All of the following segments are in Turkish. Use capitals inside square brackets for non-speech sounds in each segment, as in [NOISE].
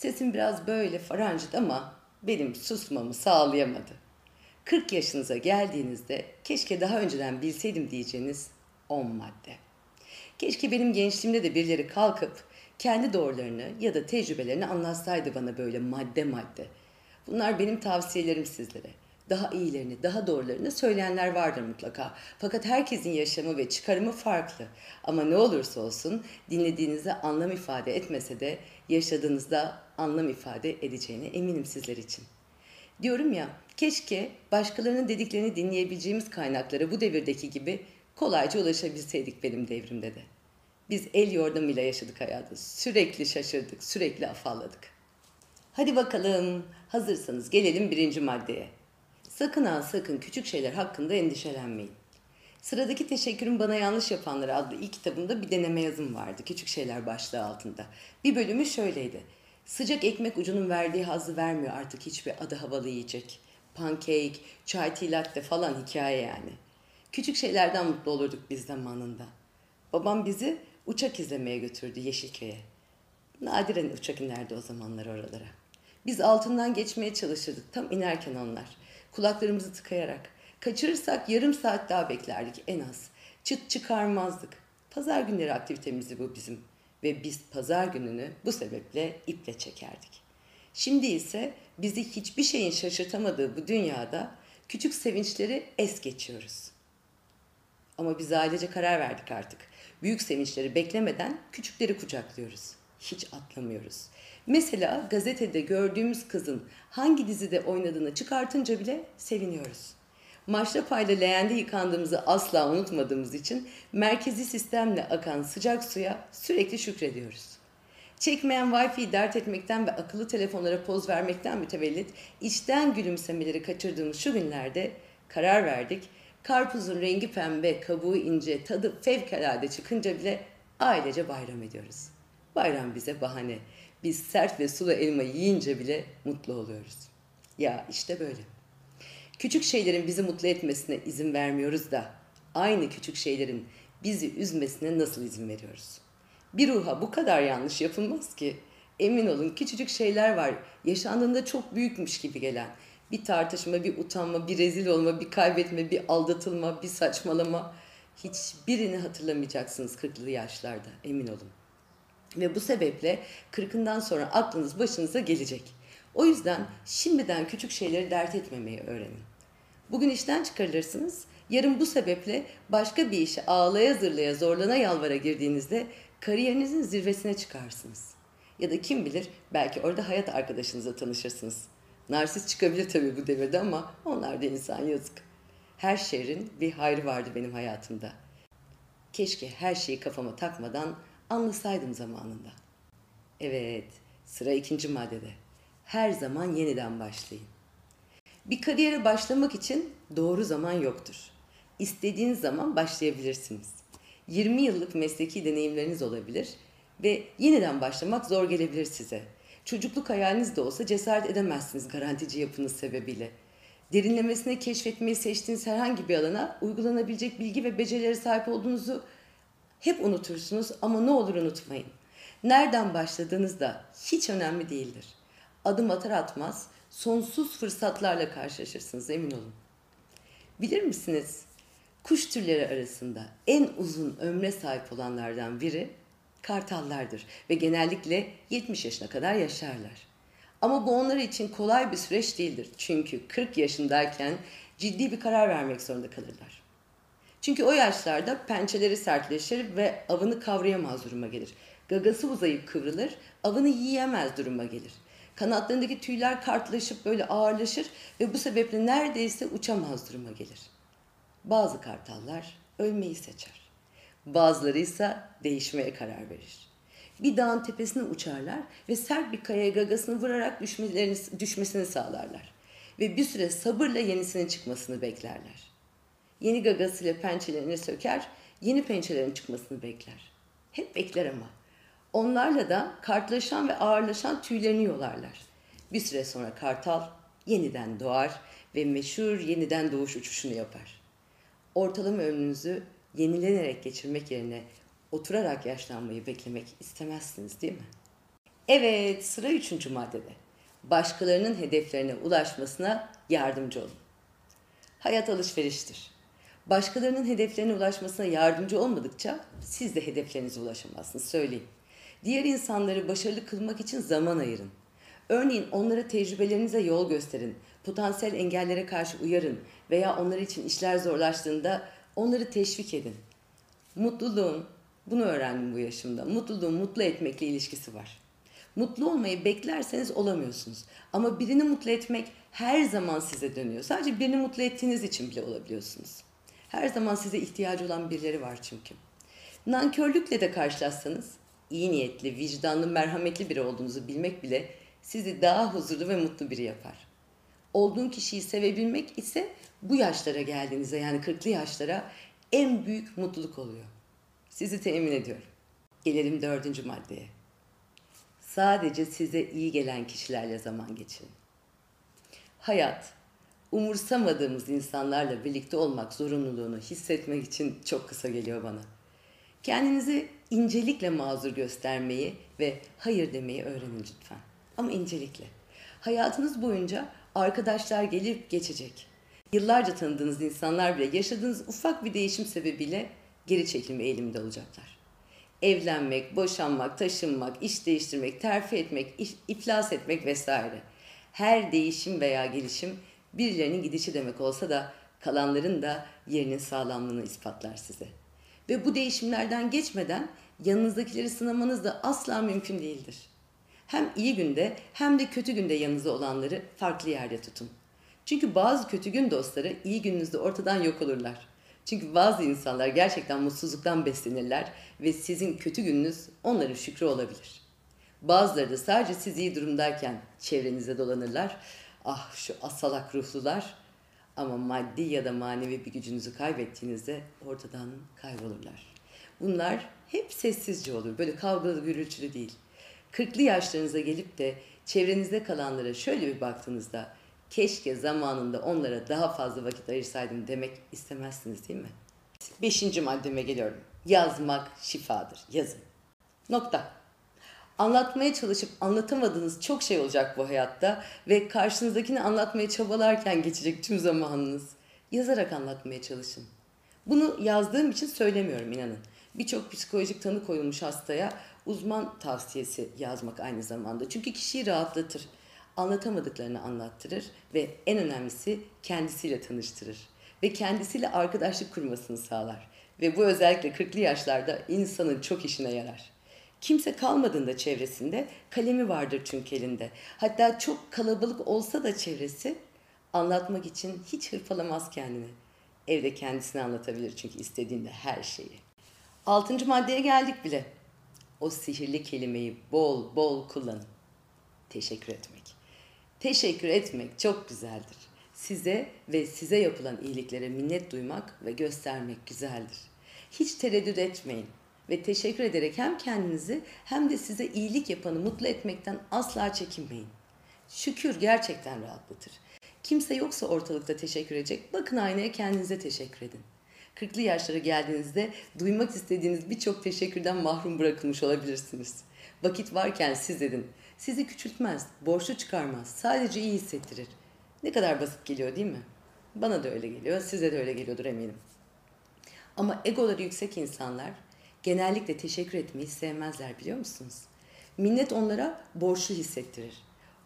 Sesim biraz böyle farancıt ama benim susmamı sağlayamadı. 40 yaşınıza geldiğinizde keşke daha önceden bilseydim diyeceğiniz 10 madde. Keşke benim gençliğimde de birileri kalkıp kendi doğrularını ya da tecrübelerini anlatsaydı bana böyle madde madde. Bunlar benim tavsiyelerim sizlere. Daha iyilerini, daha doğrularını söyleyenler vardır mutlaka. Fakat herkesin yaşamı ve çıkarımı farklı. Ama ne olursa olsun dinlediğinizde anlam ifade etmese de yaşadığınızda anlam ifade edeceğine eminim sizler için. Diyorum ya, keşke başkalarının dediklerini dinleyebileceğimiz kaynaklara bu devirdeki gibi kolayca ulaşabilseydik benim devrimde de. Biz el yordamıyla yaşadık hayatı. Sürekli şaşırdık, sürekli afalladık. Hadi bakalım, hazırsanız gelelim birinci maddeye. Sakın ha sakın küçük şeyler hakkında endişelenmeyin. Sıradaki Teşekkürün Bana Yanlış Yapanları adlı ilk kitabımda bir deneme yazım vardı. Küçük şeyler başlığı altında. Bir bölümü şöyleydi. Sıcak ekmek ucunun verdiği hazzı vermiyor artık hiçbir adı havalı yiyecek. Pancake, çay tea falan hikaye yani. Küçük şeylerden mutlu olurduk biz zamanında. Babam bizi uçak izlemeye götürdü Yeşilköy'e. Nadiren uçak inerdi o zamanlar oralara. Biz altından geçmeye çalışırdık tam inerken onlar. Kulaklarımızı tıkayarak. Kaçırırsak yarım saat daha beklerdik en az. Çıt çıkarmazdık. Pazar günleri aktivitemizdi bu bizim. Ve biz pazar gününü bu sebeple iple çekerdik. Şimdi ise bizi hiçbir şeyin şaşırtamadığı bu dünyada küçük sevinçleri es geçiyoruz. Ama biz ailece karar verdik artık. Büyük sevinçleri beklemeden küçükleri kucaklıyoruz. Hiç atlamıyoruz. Mesela gazetede gördüğümüz kızın hangi dizide oynadığını çıkartınca bile seviniyoruz. Maşrapayla leğende yıkandığımızı asla unutmadığımız için merkezi sistemle akan sıcak suya sürekli şükrediyoruz. Çekmeyen Wi-Fi'yi dert etmekten ve akıllı telefonlara poz vermekten mütevellit içten gülümsemeleri kaçırdığımız şu günlerde karar verdik. Karpuzun rengi pembe, kabuğu ince, tadı fevkalade çıkınca bile ailece bayram ediyoruz. Bayram bize bahane. Biz sert ve sulu elma yiyince bile mutlu oluyoruz. Ya işte böyle. Küçük şeylerin bizi mutlu etmesine izin vermiyoruz da aynı küçük şeylerin bizi üzmesine nasıl izin veriyoruz? Bir ruha bu kadar yanlış yapılmaz ki. Emin olun küçücük şeyler var yaşandığında çok büyükmüş gibi gelen. Bir tartışma, bir utanma, bir rezil olma, bir kaybetme, bir aldatılma, bir saçmalama. Hiçbirini hatırlamayacaksınız kırklı yaşlarda emin olun. Ve bu sebeple kırkından sonra aklınız başınıza gelecek. O yüzden şimdiden küçük şeyleri dert etmemeyi öğrenin. Bugün işten çıkarılırsınız, yarın bu sebeple başka bir işe ağlaya zırlaya zorlana yalvara girdiğinizde kariyerinizin zirvesine çıkarsınız. Ya da kim bilir belki orada hayat arkadaşınızla tanışırsınız. Narsist çıkabilir tabii bu devirde ama onlar da insan yazık. Her şehrin bir hayrı vardı benim hayatımda. Keşke her şeyi kafama takmadan anlasaydım zamanında. Evet, sıra ikinci maddede. Her zaman yeniden başlayın. Bir kariyere başlamak için doğru zaman yoktur. İstediğiniz zaman başlayabilirsiniz. 20 yıllık mesleki deneyimleriniz olabilir ve yeniden başlamak zor gelebilir size. Çocukluk hayaliniz de olsa cesaret edemezsiniz garantici yapınız sebebiyle. Derinlemesine keşfetmeyi seçtiğiniz herhangi bir alana uygulanabilecek bilgi ve becerilere sahip olduğunuzu hep unutursunuz ama ne olur unutmayın. Nereden başladığınız da hiç önemli değildir. Adım atar atmaz sonsuz fırsatlarla karşılaşırsınız emin olun. Bilir misiniz? Kuş türleri arasında en uzun ömre sahip olanlardan biri kartallardır ve genellikle 70 yaşına kadar yaşarlar. Ama bu onlar için kolay bir süreç değildir. Çünkü 40 yaşındayken ciddi bir karar vermek zorunda kalırlar. Çünkü o yaşlarda pençeleri sertleşir ve avını kavrayamaz duruma gelir. Gagası uzayıp kıvrılır, avını yiyemez duruma gelir. Kanatlarındaki tüyler kartlaşıp böyle ağırlaşır ve bu sebeple neredeyse uçamaz duruma gelir. Bazı kartallar ölmeyi seçer. Bazıları ise değişmeye karar verir. Bir dağın tepesine uçarlar ve sert bir kayaya gagasını vurarak düşmesini sağlarlar. Ve bir süre sabırla yenisinin çıkmasını beklerler. Yeni gagasıyla pençelerini söker, yeni pençelerin çıkmasını bekler. Hep bekler ama. Onlarla da kartlaşan ve ağırlaşan tüylerini yolarlar. Bir süre sonra kartal yeniden doğar ve meşhur yeniden doğuş uçuşunu yapar. Ortalama ömrünüzü yenilenerek geçirmek yerine oturarak yaşlanmayı beklemek istemezsiniz değil mi? Evet, sıra üçüncü maddede. Başkalarının hedeflerine ulaşmasına yardımcı olun. Hayat alışveriştir. Başkalarının hedeflerine ulaşmasına yardımcı olmadıkça siz de hedeflerinize ulaşamazsınız söyleyeyim. Diğer insanları başarılı kılmak için zaman ayırın. Örneğin onlara tecrübelerinize yol gösterin, potansiyel engellere karşı uyarın veya onlar için işler zorlaştığında onları teşvik edin. Mutluluğun, bunu öğrendim bu yaşımda, mutluluğun mutlu etmekle ilişkisi var. Mutlu olmayı beklerseniz olamıyorsunuz. Ama birini mutlu etmek her zaman size dönüyor. Sadece birini mutlu ettiğiniz için bile olabiliyorsunuz. Her zaman size ihtiyacı olan birileri var çünkü. Nankörlükle de karşılaşsanız iyi niyetli, vicdanlı, merhametli biri olduğunuzu bilmek bile sizi daha huzurlu ve mutlu biri yapar. Olduğun kişiyi sevebilmek ise bu yaşlara geldiğinizde yani 40'lı yaşlara en büyük mutluluk oluyor. Sizi temin ediyorum. Gelelim dördüncü maddeye. Sadece size iyi gelen kişilerle zaman geçirin. Hayat, umursamadığımız insanlarla birlikte olmak zorunluluğunu hissetmek için çok kısa geliyor bana. Kendinizi incelikle mazur göstermeyi ve hayır demeyi öğrenin lütfen. Ama incelikle. Hayatınız boyunca arkadaşlar gelip geçecek. Yıllarca tanıdığınız insanlar bile yaşadığınız ufak bir değişim sebebiyle geri çekilme eğiliminde olacaklar. Evlenmek, boşanmak, taşınmak, iş değiştirmek, terfi etmek, iflas etmek vesaire. Her değişim veya gelişim birilerinin gidişi demek olsa da kalanların da yerinin sağlamlığını ispatlar size. Ve bu değişimlerden geçmeden yanınızdakileri sınamanız da asla mümkün değildir. Hem iyi günde hem de kötü günde yanınızda olanları farklı yerde tutun. Çünkü bazı kötü gün dostları iyi gününüzde ortadan yok olurlar. Çünkü bazı insanlar gerçekten mutsuzluktan beslenirler ve sizin kötü gününüz onların şükrü olabilir. Bazıları da sadece siz iyi durumdayken çevrenize dolanırlar. Ah şu asalak ruhlular ama maddi ya da manevi bir gücünüzü kaybettiğinizde ortadan kaybolurlar. Bunlar hep sessizce olur. Böyle kavgalı gürültülü değil. Kırklı yaşlarınıza gelip de çevrenizde kalanlara şöyle bir baktığınızda keşke zamanında onlara daha fazla vakit ayırsaydım demek istemezsiniz değil mi? Beşinci maddeme geliyorum. Yazmak şifadır. Yazın. Nokta. Anlatmaya çalışıp anlatamadığınız çok şey olacak bu hayatta ve karşınızdakini anlatmaya çabalarken geçecek tüm zamanınız. Yazarak anlatmaya çalışın. Bunu yazdığım için söylemiyorum inanın. Birçok psikolojik tanı koyulmuş hastaya uzman tavsiyesi yazmak aynı zamanda. Çünkü kişiyi rahatlatır anlatamadıklarını anlattırır ve en önemlisi kendisiyle tanıştırır ve kendisiyle arkadaşlık kurmasını sağlar. Ve bu özellikle 40'lı yaşlarda insanın çok işine yarar. Kimse kalmadığında çevresinde kalemi vardır çünkü elinde. Hatta çok kalabalık olsa da çevresi anlatmak için hiç hırpalamaz kendini. Evde kendisini anlatabilir çünkü istediğinde her şeyi. Altıncı maddeye geldik bile. O sihirli kelimeyi bol bol kullanın. Teşekkür etmek. Teşekkür etmek çok güzeldir. Size ve size yapılan iyiliklere minnet duymak ve göstermek güzeldir. Hiç tereddüt etmeyin ve teşekkür ederek hem kendinizi hem de size iyilik yapanı mutlu etmekten asla çekinmeyin. Şükür gerçekten rahatlatır. Kimse yoksa ortalıkta teşekkür edecek. Bakın aynaya kendinize teşekkür edin. 40'lı yaşlara geldiğinizde duymak istediğiniz birçok teşekkürden mahrum bırakılmış olabilirsiniz. Vakit varken siz edin. Sizi küçültmez, borçlu çıkarmaz, sadece iyi hissettirir. Ne kadar basit geliyor değil mi? Bana da öyle geliyor, size de öyle geliyordur eminim. Ama egoları yüksek insanlar genellikle teşekkür etmeyi sevmezler biliyor musunuz? Minnet onlara borçlu hissettirir.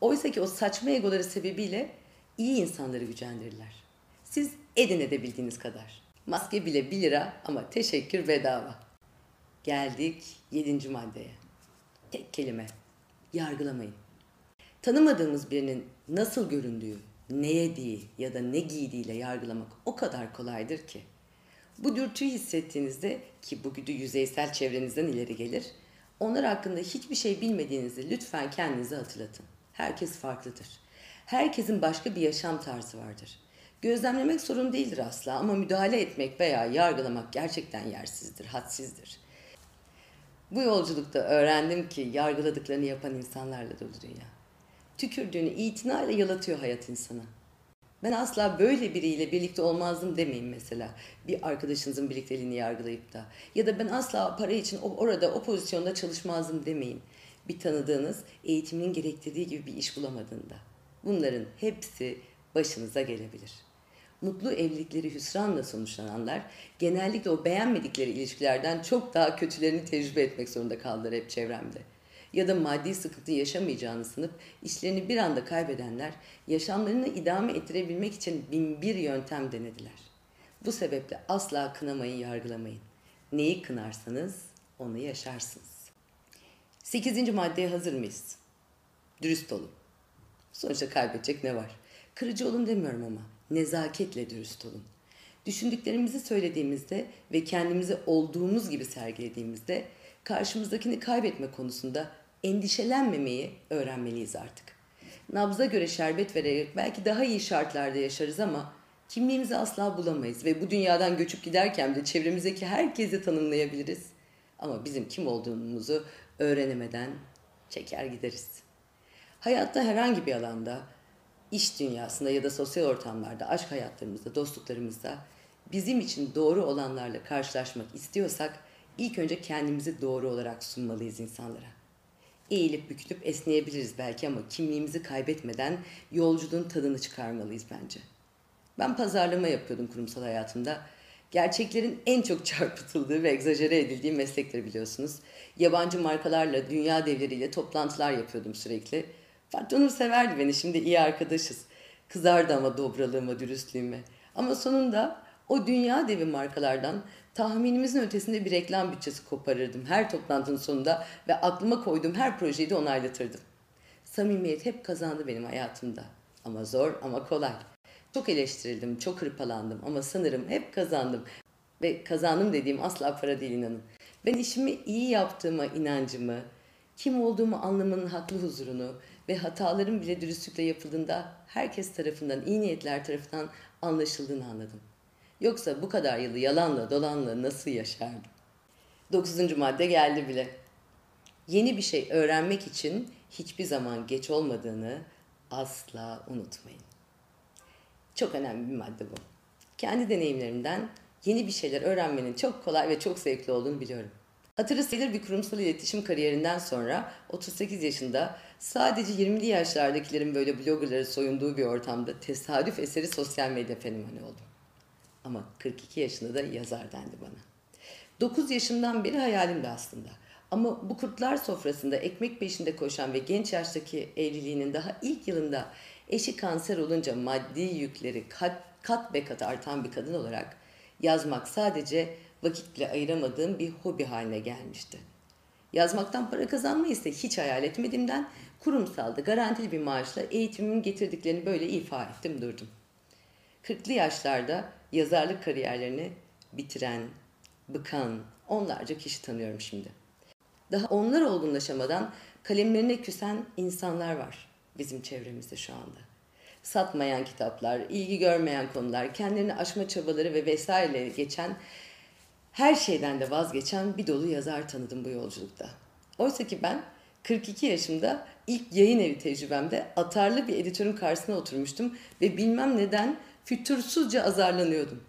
Oysa ki o saçma egoları sebebiyle iyi insanları gücendirirler. Siz edin edebildiğiniz kadar. Maske bile 1 lira ama teşekkür bedava. Geldik yedinci maddeye. Tek kelime yargılamayın. Tanımadığımız birinin nasıl göründüğü, ne yediği ya da ne giydiğiyle yargılamak o kadar kolaydır ki. Bu dürtüyü hissettiğinizde ki bu güdü yüzeysel çevrenizden ileri gelir, onlar hakkında hiçbir şey bilmediğinizi lütfen kendinize hatırlatın. Herkes farklıdır. Herkesin başka bir yaşam tarzı vardır. Gözlemlemek sorun değildir asla ama müdahale etmek veya yargılamak gerçekten yersizdir, hadsizdir. Bu yolculukta öğrendim ki yargıladıklarını yapan insanlarla dolu dünya. Tükürdüğünü itinayla yalatıyor hayat insana. Ben asla böyle biriyle birlikte olmazdım demeyin mesela. Bir arkadaşınızın birlikteliğini yargılayıp da. Ya da ben asla para için orada o pozisyonda çalışmazdım demeyin. bir tanıdığınız eğitimin gerektirdiği gibi bir iş bulamadığında. Bunların hepsi başınıza gelebilir. Mutlu evlilikleri hüsranla sonuçlananlar genellikle o beğenmedikleri ilişkilerden çok daha kötülerini tecrübe etmek zorunda kaldılar hep çevremde. Ya da maddi sıkıntı yaşamayacağını sanıp işlerini bir anda kaybedenler yaşamlarını idame ettirebilmek için bin bir yöntem denediler. Bu sebeple asla kınamayın, yargılamayın. Neyi kınarsanız onu yaşarsınız. Sekizinci maddeye hazır mıyız? Dürüst olun. Sonuçta kaybedecek ne var? Kırıcı olun demiyorum ama nezaketle dürüst olun. Düşündüklerimizi söylediğimizde ve kendimizi olduğumuz gibi sergilediğimizde karşımızdakini kaybetme konusunda endişelenmemeyi öğrenmeliyiz artık. Nabza göre şerbet vererek belki daha iyi şartlarda yaşarız ama kimliğimizi asla bulamayız ve bu dünyadan göçüp giderken de çevremizdeki herkesi tanımlayabiliriz. Ama bizim kim olduğumuzu öğrenemeden çeker gideriz. Hayatta herhangi bir alanda, iş dünyasında ya da sosyal ortamlarda, aşk hayatlarımızda, dostluklarımızda bizim için doğru olanlarla karşılaşmak istiyorsak ilk önce kendimizi doğru olarak sunmalıyız insanlara. Eğilip bükülüp esneyebiliriz belki ama kimliğimizi kaybetmeden yolculuğun tadını çıkarmalıyız bence. Ben pazarlama yapıyordum kurumsal hayatımda Gerçeklerin en çok [LAUGHS] çarpıtıldığı ve egzajere edildiği meslekleri biliyorsunuz. Yabancı markalarla, dünya devleriyle toplantılar yapıyordum sürekli. Fatih severdi beni, şimdi iyi arkadaşız. Kızardı ama dobralığıma, dürüstlüğüme. Ama sonunda o dünya devi markalardan tahminimizin ötesinde bir reklam bütçesi koparırdım her toplantının sonunda ve aklıma koyduğum her projeyi de onaylatırdım. Samimiyet hep kazandı benim hayatımda. Ama zor ama kolay. Çok eleştirildim, çok hırpalandım ama sanırım hep kazandım. Ve kazandım dediğim asla para değil inanın. Ben işimi iyi yaptığıma inancımı, kim olduğumu anlamanın haklı huzurunu ve hatalarım bile dürüstlükle yapıldığında herkes tarafından, iyi niyetler tarafından anlaşıldığını anladım. Yoksa bu kadar yılı yalanla dolanla nasıl yaşardım? Dokuzuncu madde geldi bile. Yeni bir şey öğrenmek için hiçbir zaman geç olmadığını asla unutmayın. Çok önemli bir madde bu. Kendi deneyimlerimden yeni bir şeyler öğrenmenin çok kolay ve çok zevkli olduğunu biliyorum. Hatırı sayılır bir kurumsal iletişim kariyerinden sonra 38 yaşında sadece 20'li yaşlardakilerin böyle bloggerları soyunduğu bir ortamda tesadüf eseri sosyal medya fenomeni oldum. Ama 42 yaşında da yazar dendi bana. 9 yaşından beri hayalimdi aslında. Ama bu kurtlar sofrasında ekmek peşinde koşan ve genç yaştaki evliliğinin daha ilk yılında Eşi kanser olunca maddi yükleri kat, kat be kat artan bir kadın olarak yazmak sadece vakitle ayıramadığım bir hobi haline gelmişti. Yazmaktan para kazanmayı ise hiç hayal etmediğimden kurumsalda garantili bir maaşla eğitimimin getirdiklerini böyle ifa ettim durdum. 40'lı yaşlarda yazarlık kariyerlerini bitiren, bıkan onlarca kişi tanıyorum şimdi. Daha onlar olgunlaşamadan kalemlerine küsen insanlar var bizim çevremizde şu anda. Satmayan kitaplar, ilgi görmeyen konular, kendilerini aşma çabaları ve vesaire geçen her şeyden de vazgeçen bir dolu yazar tanıdım bu yolculukta. Oysa ki ben 42 yaşımda ilk yayın evi tecrübemde atarlı bir editörün karşısına oturmuştum ve bilmem neden fütursuzca azarlanıyordum.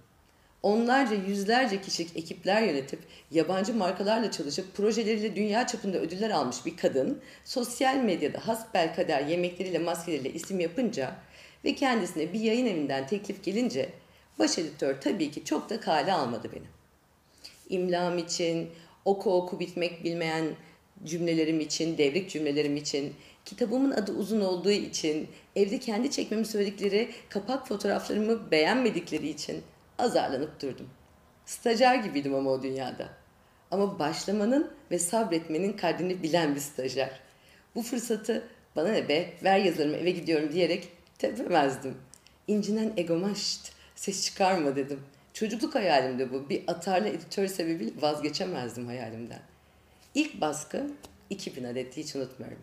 Onlarca yüzlerce kişilik ekipler yönetip yabancı markalarla çalışıp projeleriyle dünya çapında ödüller almış bir kadın sosyal medyada hasbel kader yemekleriyle maskeleriyle isim yapınca ve kendisine bir yayın evinden teklif gelince baş editör tabii ki çok da kale almadı beni. İmlam için, oku oku bitmek bilmeyen cümlelerim için, devrik cümlelerim için, kitabımın adı uzun olduğu için, evde kendi çekmemi söyledikleri kapak fotoğraflarımı beğenmedikleri için azarlanıp durdum. Stajyer gibiydim ama o dünyada. Ama başlamanın ve sabretmenin kadrini bilen bir stajyer. Bu fırsatı bana ne be ver yazarımı eve gidiyorum diyerek tepemezdim. İncinen egoma şşt ses çıkarma dedim. Çocukluk hayalimde bu. Bir atarlı editör sebebiyle vazgeçemezdim hayalimden. İlk baskı 2000 adetti hiç unutmuyorum.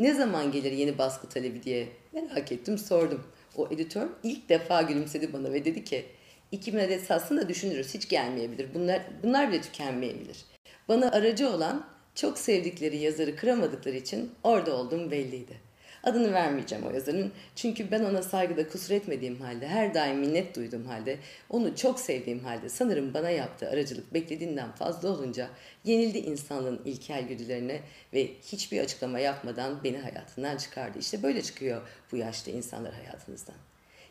Ne zaman gelir yeni baskı talebi diye merak ettim sordum. O editör ilk defa gülümsedi bana ve dedi ki 2000 adet satsın da düşünürüz. Hiç gelmeyebilir. Bunlar, bunlar bile tükenmeyebilir. Bana aracı olan çok sevdikleri yazarı kıramadıkları için orada olduğum belliydi. Adını vermeyeceğim o yazarın. Çünkü ben ona saygıda kusur etmediğim halde, her daim minnet duyduğum halde, onu çok sevdiğim halde sanırım bana yaptığı aracılık beklediğinden fazla olunca yenildi insanlığın ilkel güdülerine ve hiçbir açıklama yapmadan beni hayatından çıkardı. İşte böyle çıkıyor bu yaşta insanlar hayatınızdan.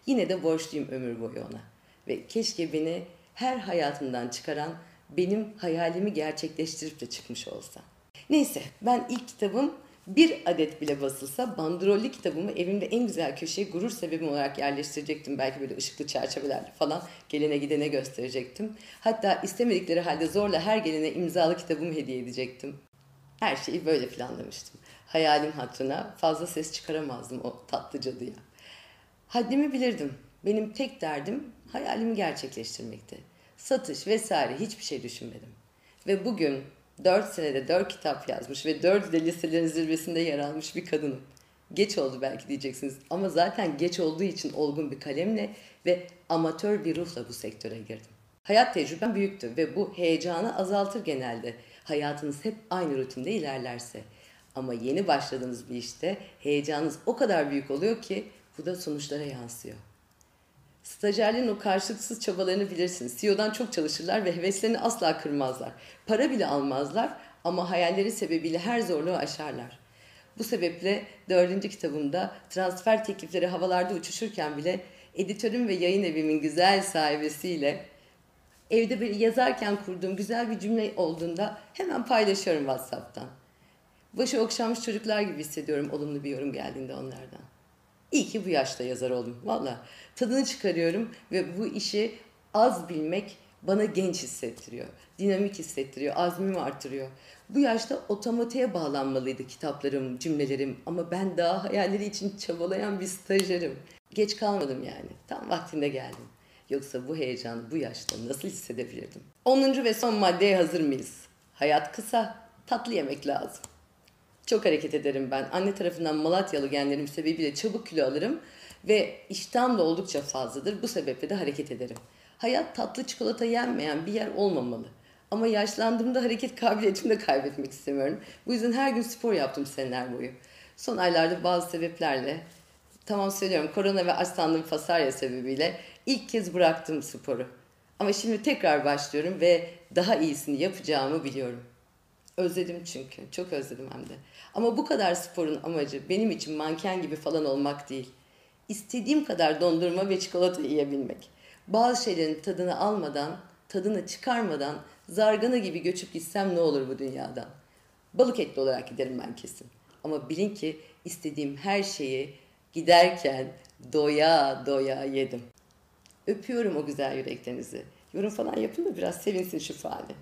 Yine de borçluyum ömür boyu ona. Ve keşke beni her hayatından çıkaran benim hayalimi gerçekleştirip de çıkmış olsa. Neyse ben ilk kitabım bir adet bile basılsa bandrollü kitabımı evimde en güzel köşeye gurur sebebim olarak yerleştirecektim. Belki böyle ışıklı çerçevelerle falan gelene gidene gösterecektim. Hatta istemedikleri halde zorla her gelene imzalı kitabımı hediye edecektim. Her şeyi böyle planlamıştım. Hayalim hatırına fazla ses çıkaramazdım o tatlı cadıya. Haddimi bilirdim. Benim tek derdim hayalimi gerçekleştirmekti. Satış vesaire hiçbir şey düşünmedim. Ve bugün 4 senede 4 kitap yazmış ve 4 de listelerin zirvesinde yer almış bir kadınım. Geç oldu belki diyeceksiniz ama zaten geç olduğu için olgun bir kalemle ve amatör bir ruhla bu sektöre girdim. Hayat tecrübem büyüktü ve bu heyecanı azaltır genelde. Hayatınız hep aynı rutinde ilerlerse. Ama yeni başladığınız bir işte heyecanınız o kadar büyük oluyor ki bu da sonuçlara yansıyor. Stajyerlerin o karşılıksız çabalarını bilirsiniz. CEO'dan çok çalışırlar ve heveslerini asla kırmazlar. Para bile almazlar ama hayalleri sebebiyle her zorluğu aşarlar. Bu sebeple dördüncü kitabımda transfer teklifleri havalarda uçuşurken bile editörüm ve yayın evimin güzel sahibesiyle evde bir yazarken kurduğum güzel bir cümle olduğunda hemen paylaşıyorum WhatsApp'tan. Başı okşanmış çocuklar gibi hissediyorum olumlu bir yorum geldiğinde onlardan. İyi ki bu yaşta yazar oldum. Valla tadını çıkarıyorum ve bu işi az bilmek bana genç hissettiriyor. Dinamik hissettiriyor, azmimi artırıyor. Bu yaşta otomatiğe bağlanmalıydı kitaplarım, cümlelerim ama ben daha hayalleri için çabalayan bir stajyerim. Geç kalmadım yani. Tam vaktinde geldim. Yoksa bu heyecanı bu yaşta nasıl hissedebilirdim? 10. ve son maddeye hazır mıyız? Hayat kısa, tatlı yemek lazım. Çok hareket ederim ben. Anne tarafından Malatyalı genlerim sebebiyle çabuk kilo alırım ve iştahım da oldukça fazladır. Bu sebeple de hareket ederim. Hayat tatlı çikolata yenmeyen bir yer olmamalı. Ama yaşlandığımda hareket kabiliyetimi de kaybetmek istemiyorum. Bu yüzden her gün spor yaptım seneler boyu. Son aylarda bazı sebeplerle, tamam söylüyorum korona ve açlandığım fasarya sebebiyle ilk kez bıraktım sporu. Ama şimdi tekrar başlıyorum ve daha iyisini yapacağımı biliyorum. Özledim çünkü. Çok özledim hem de. Ama bu kadar sporun amacı benim için manken gibi falan olmak değil. İstediğim kadar dondurma ve çikolata yiyebilmek. Bazı şeylerin tadını almadan, tadını çıkarmadan zargana gibi göçüp gitsem ne olur bu dünyadan? Balık etli olarak giderim ben kesin. Ama bilin ki istediğim her şeyi giderken doya doya yedim. Öpüyorum o güzel yüreklerinizi. Yorum falan yapın da biraz sevinsin şu fani.